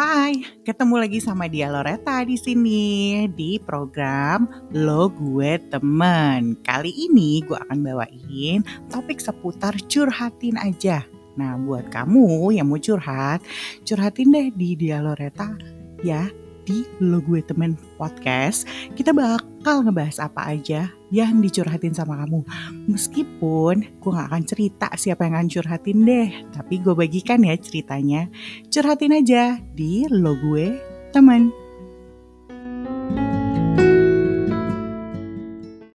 Hai, ketemu lagi sama dia Loreta di sini di program Lo Gue Temen. Kali ini gue akan bawain topik seputar curhatin aja. Nah, buat kamu yang mau curhat, curhatin deh di dia Loreta ya di Lo Gue Temen podcast. Kita bakal ngebahas apa aja yang dicurhatin sama kamu. Meskipun gue gak akan cerita siapa yang akan curhatin deh, tapi gue bagikan ya ceritanya. Curhatin aja di lo gue teman.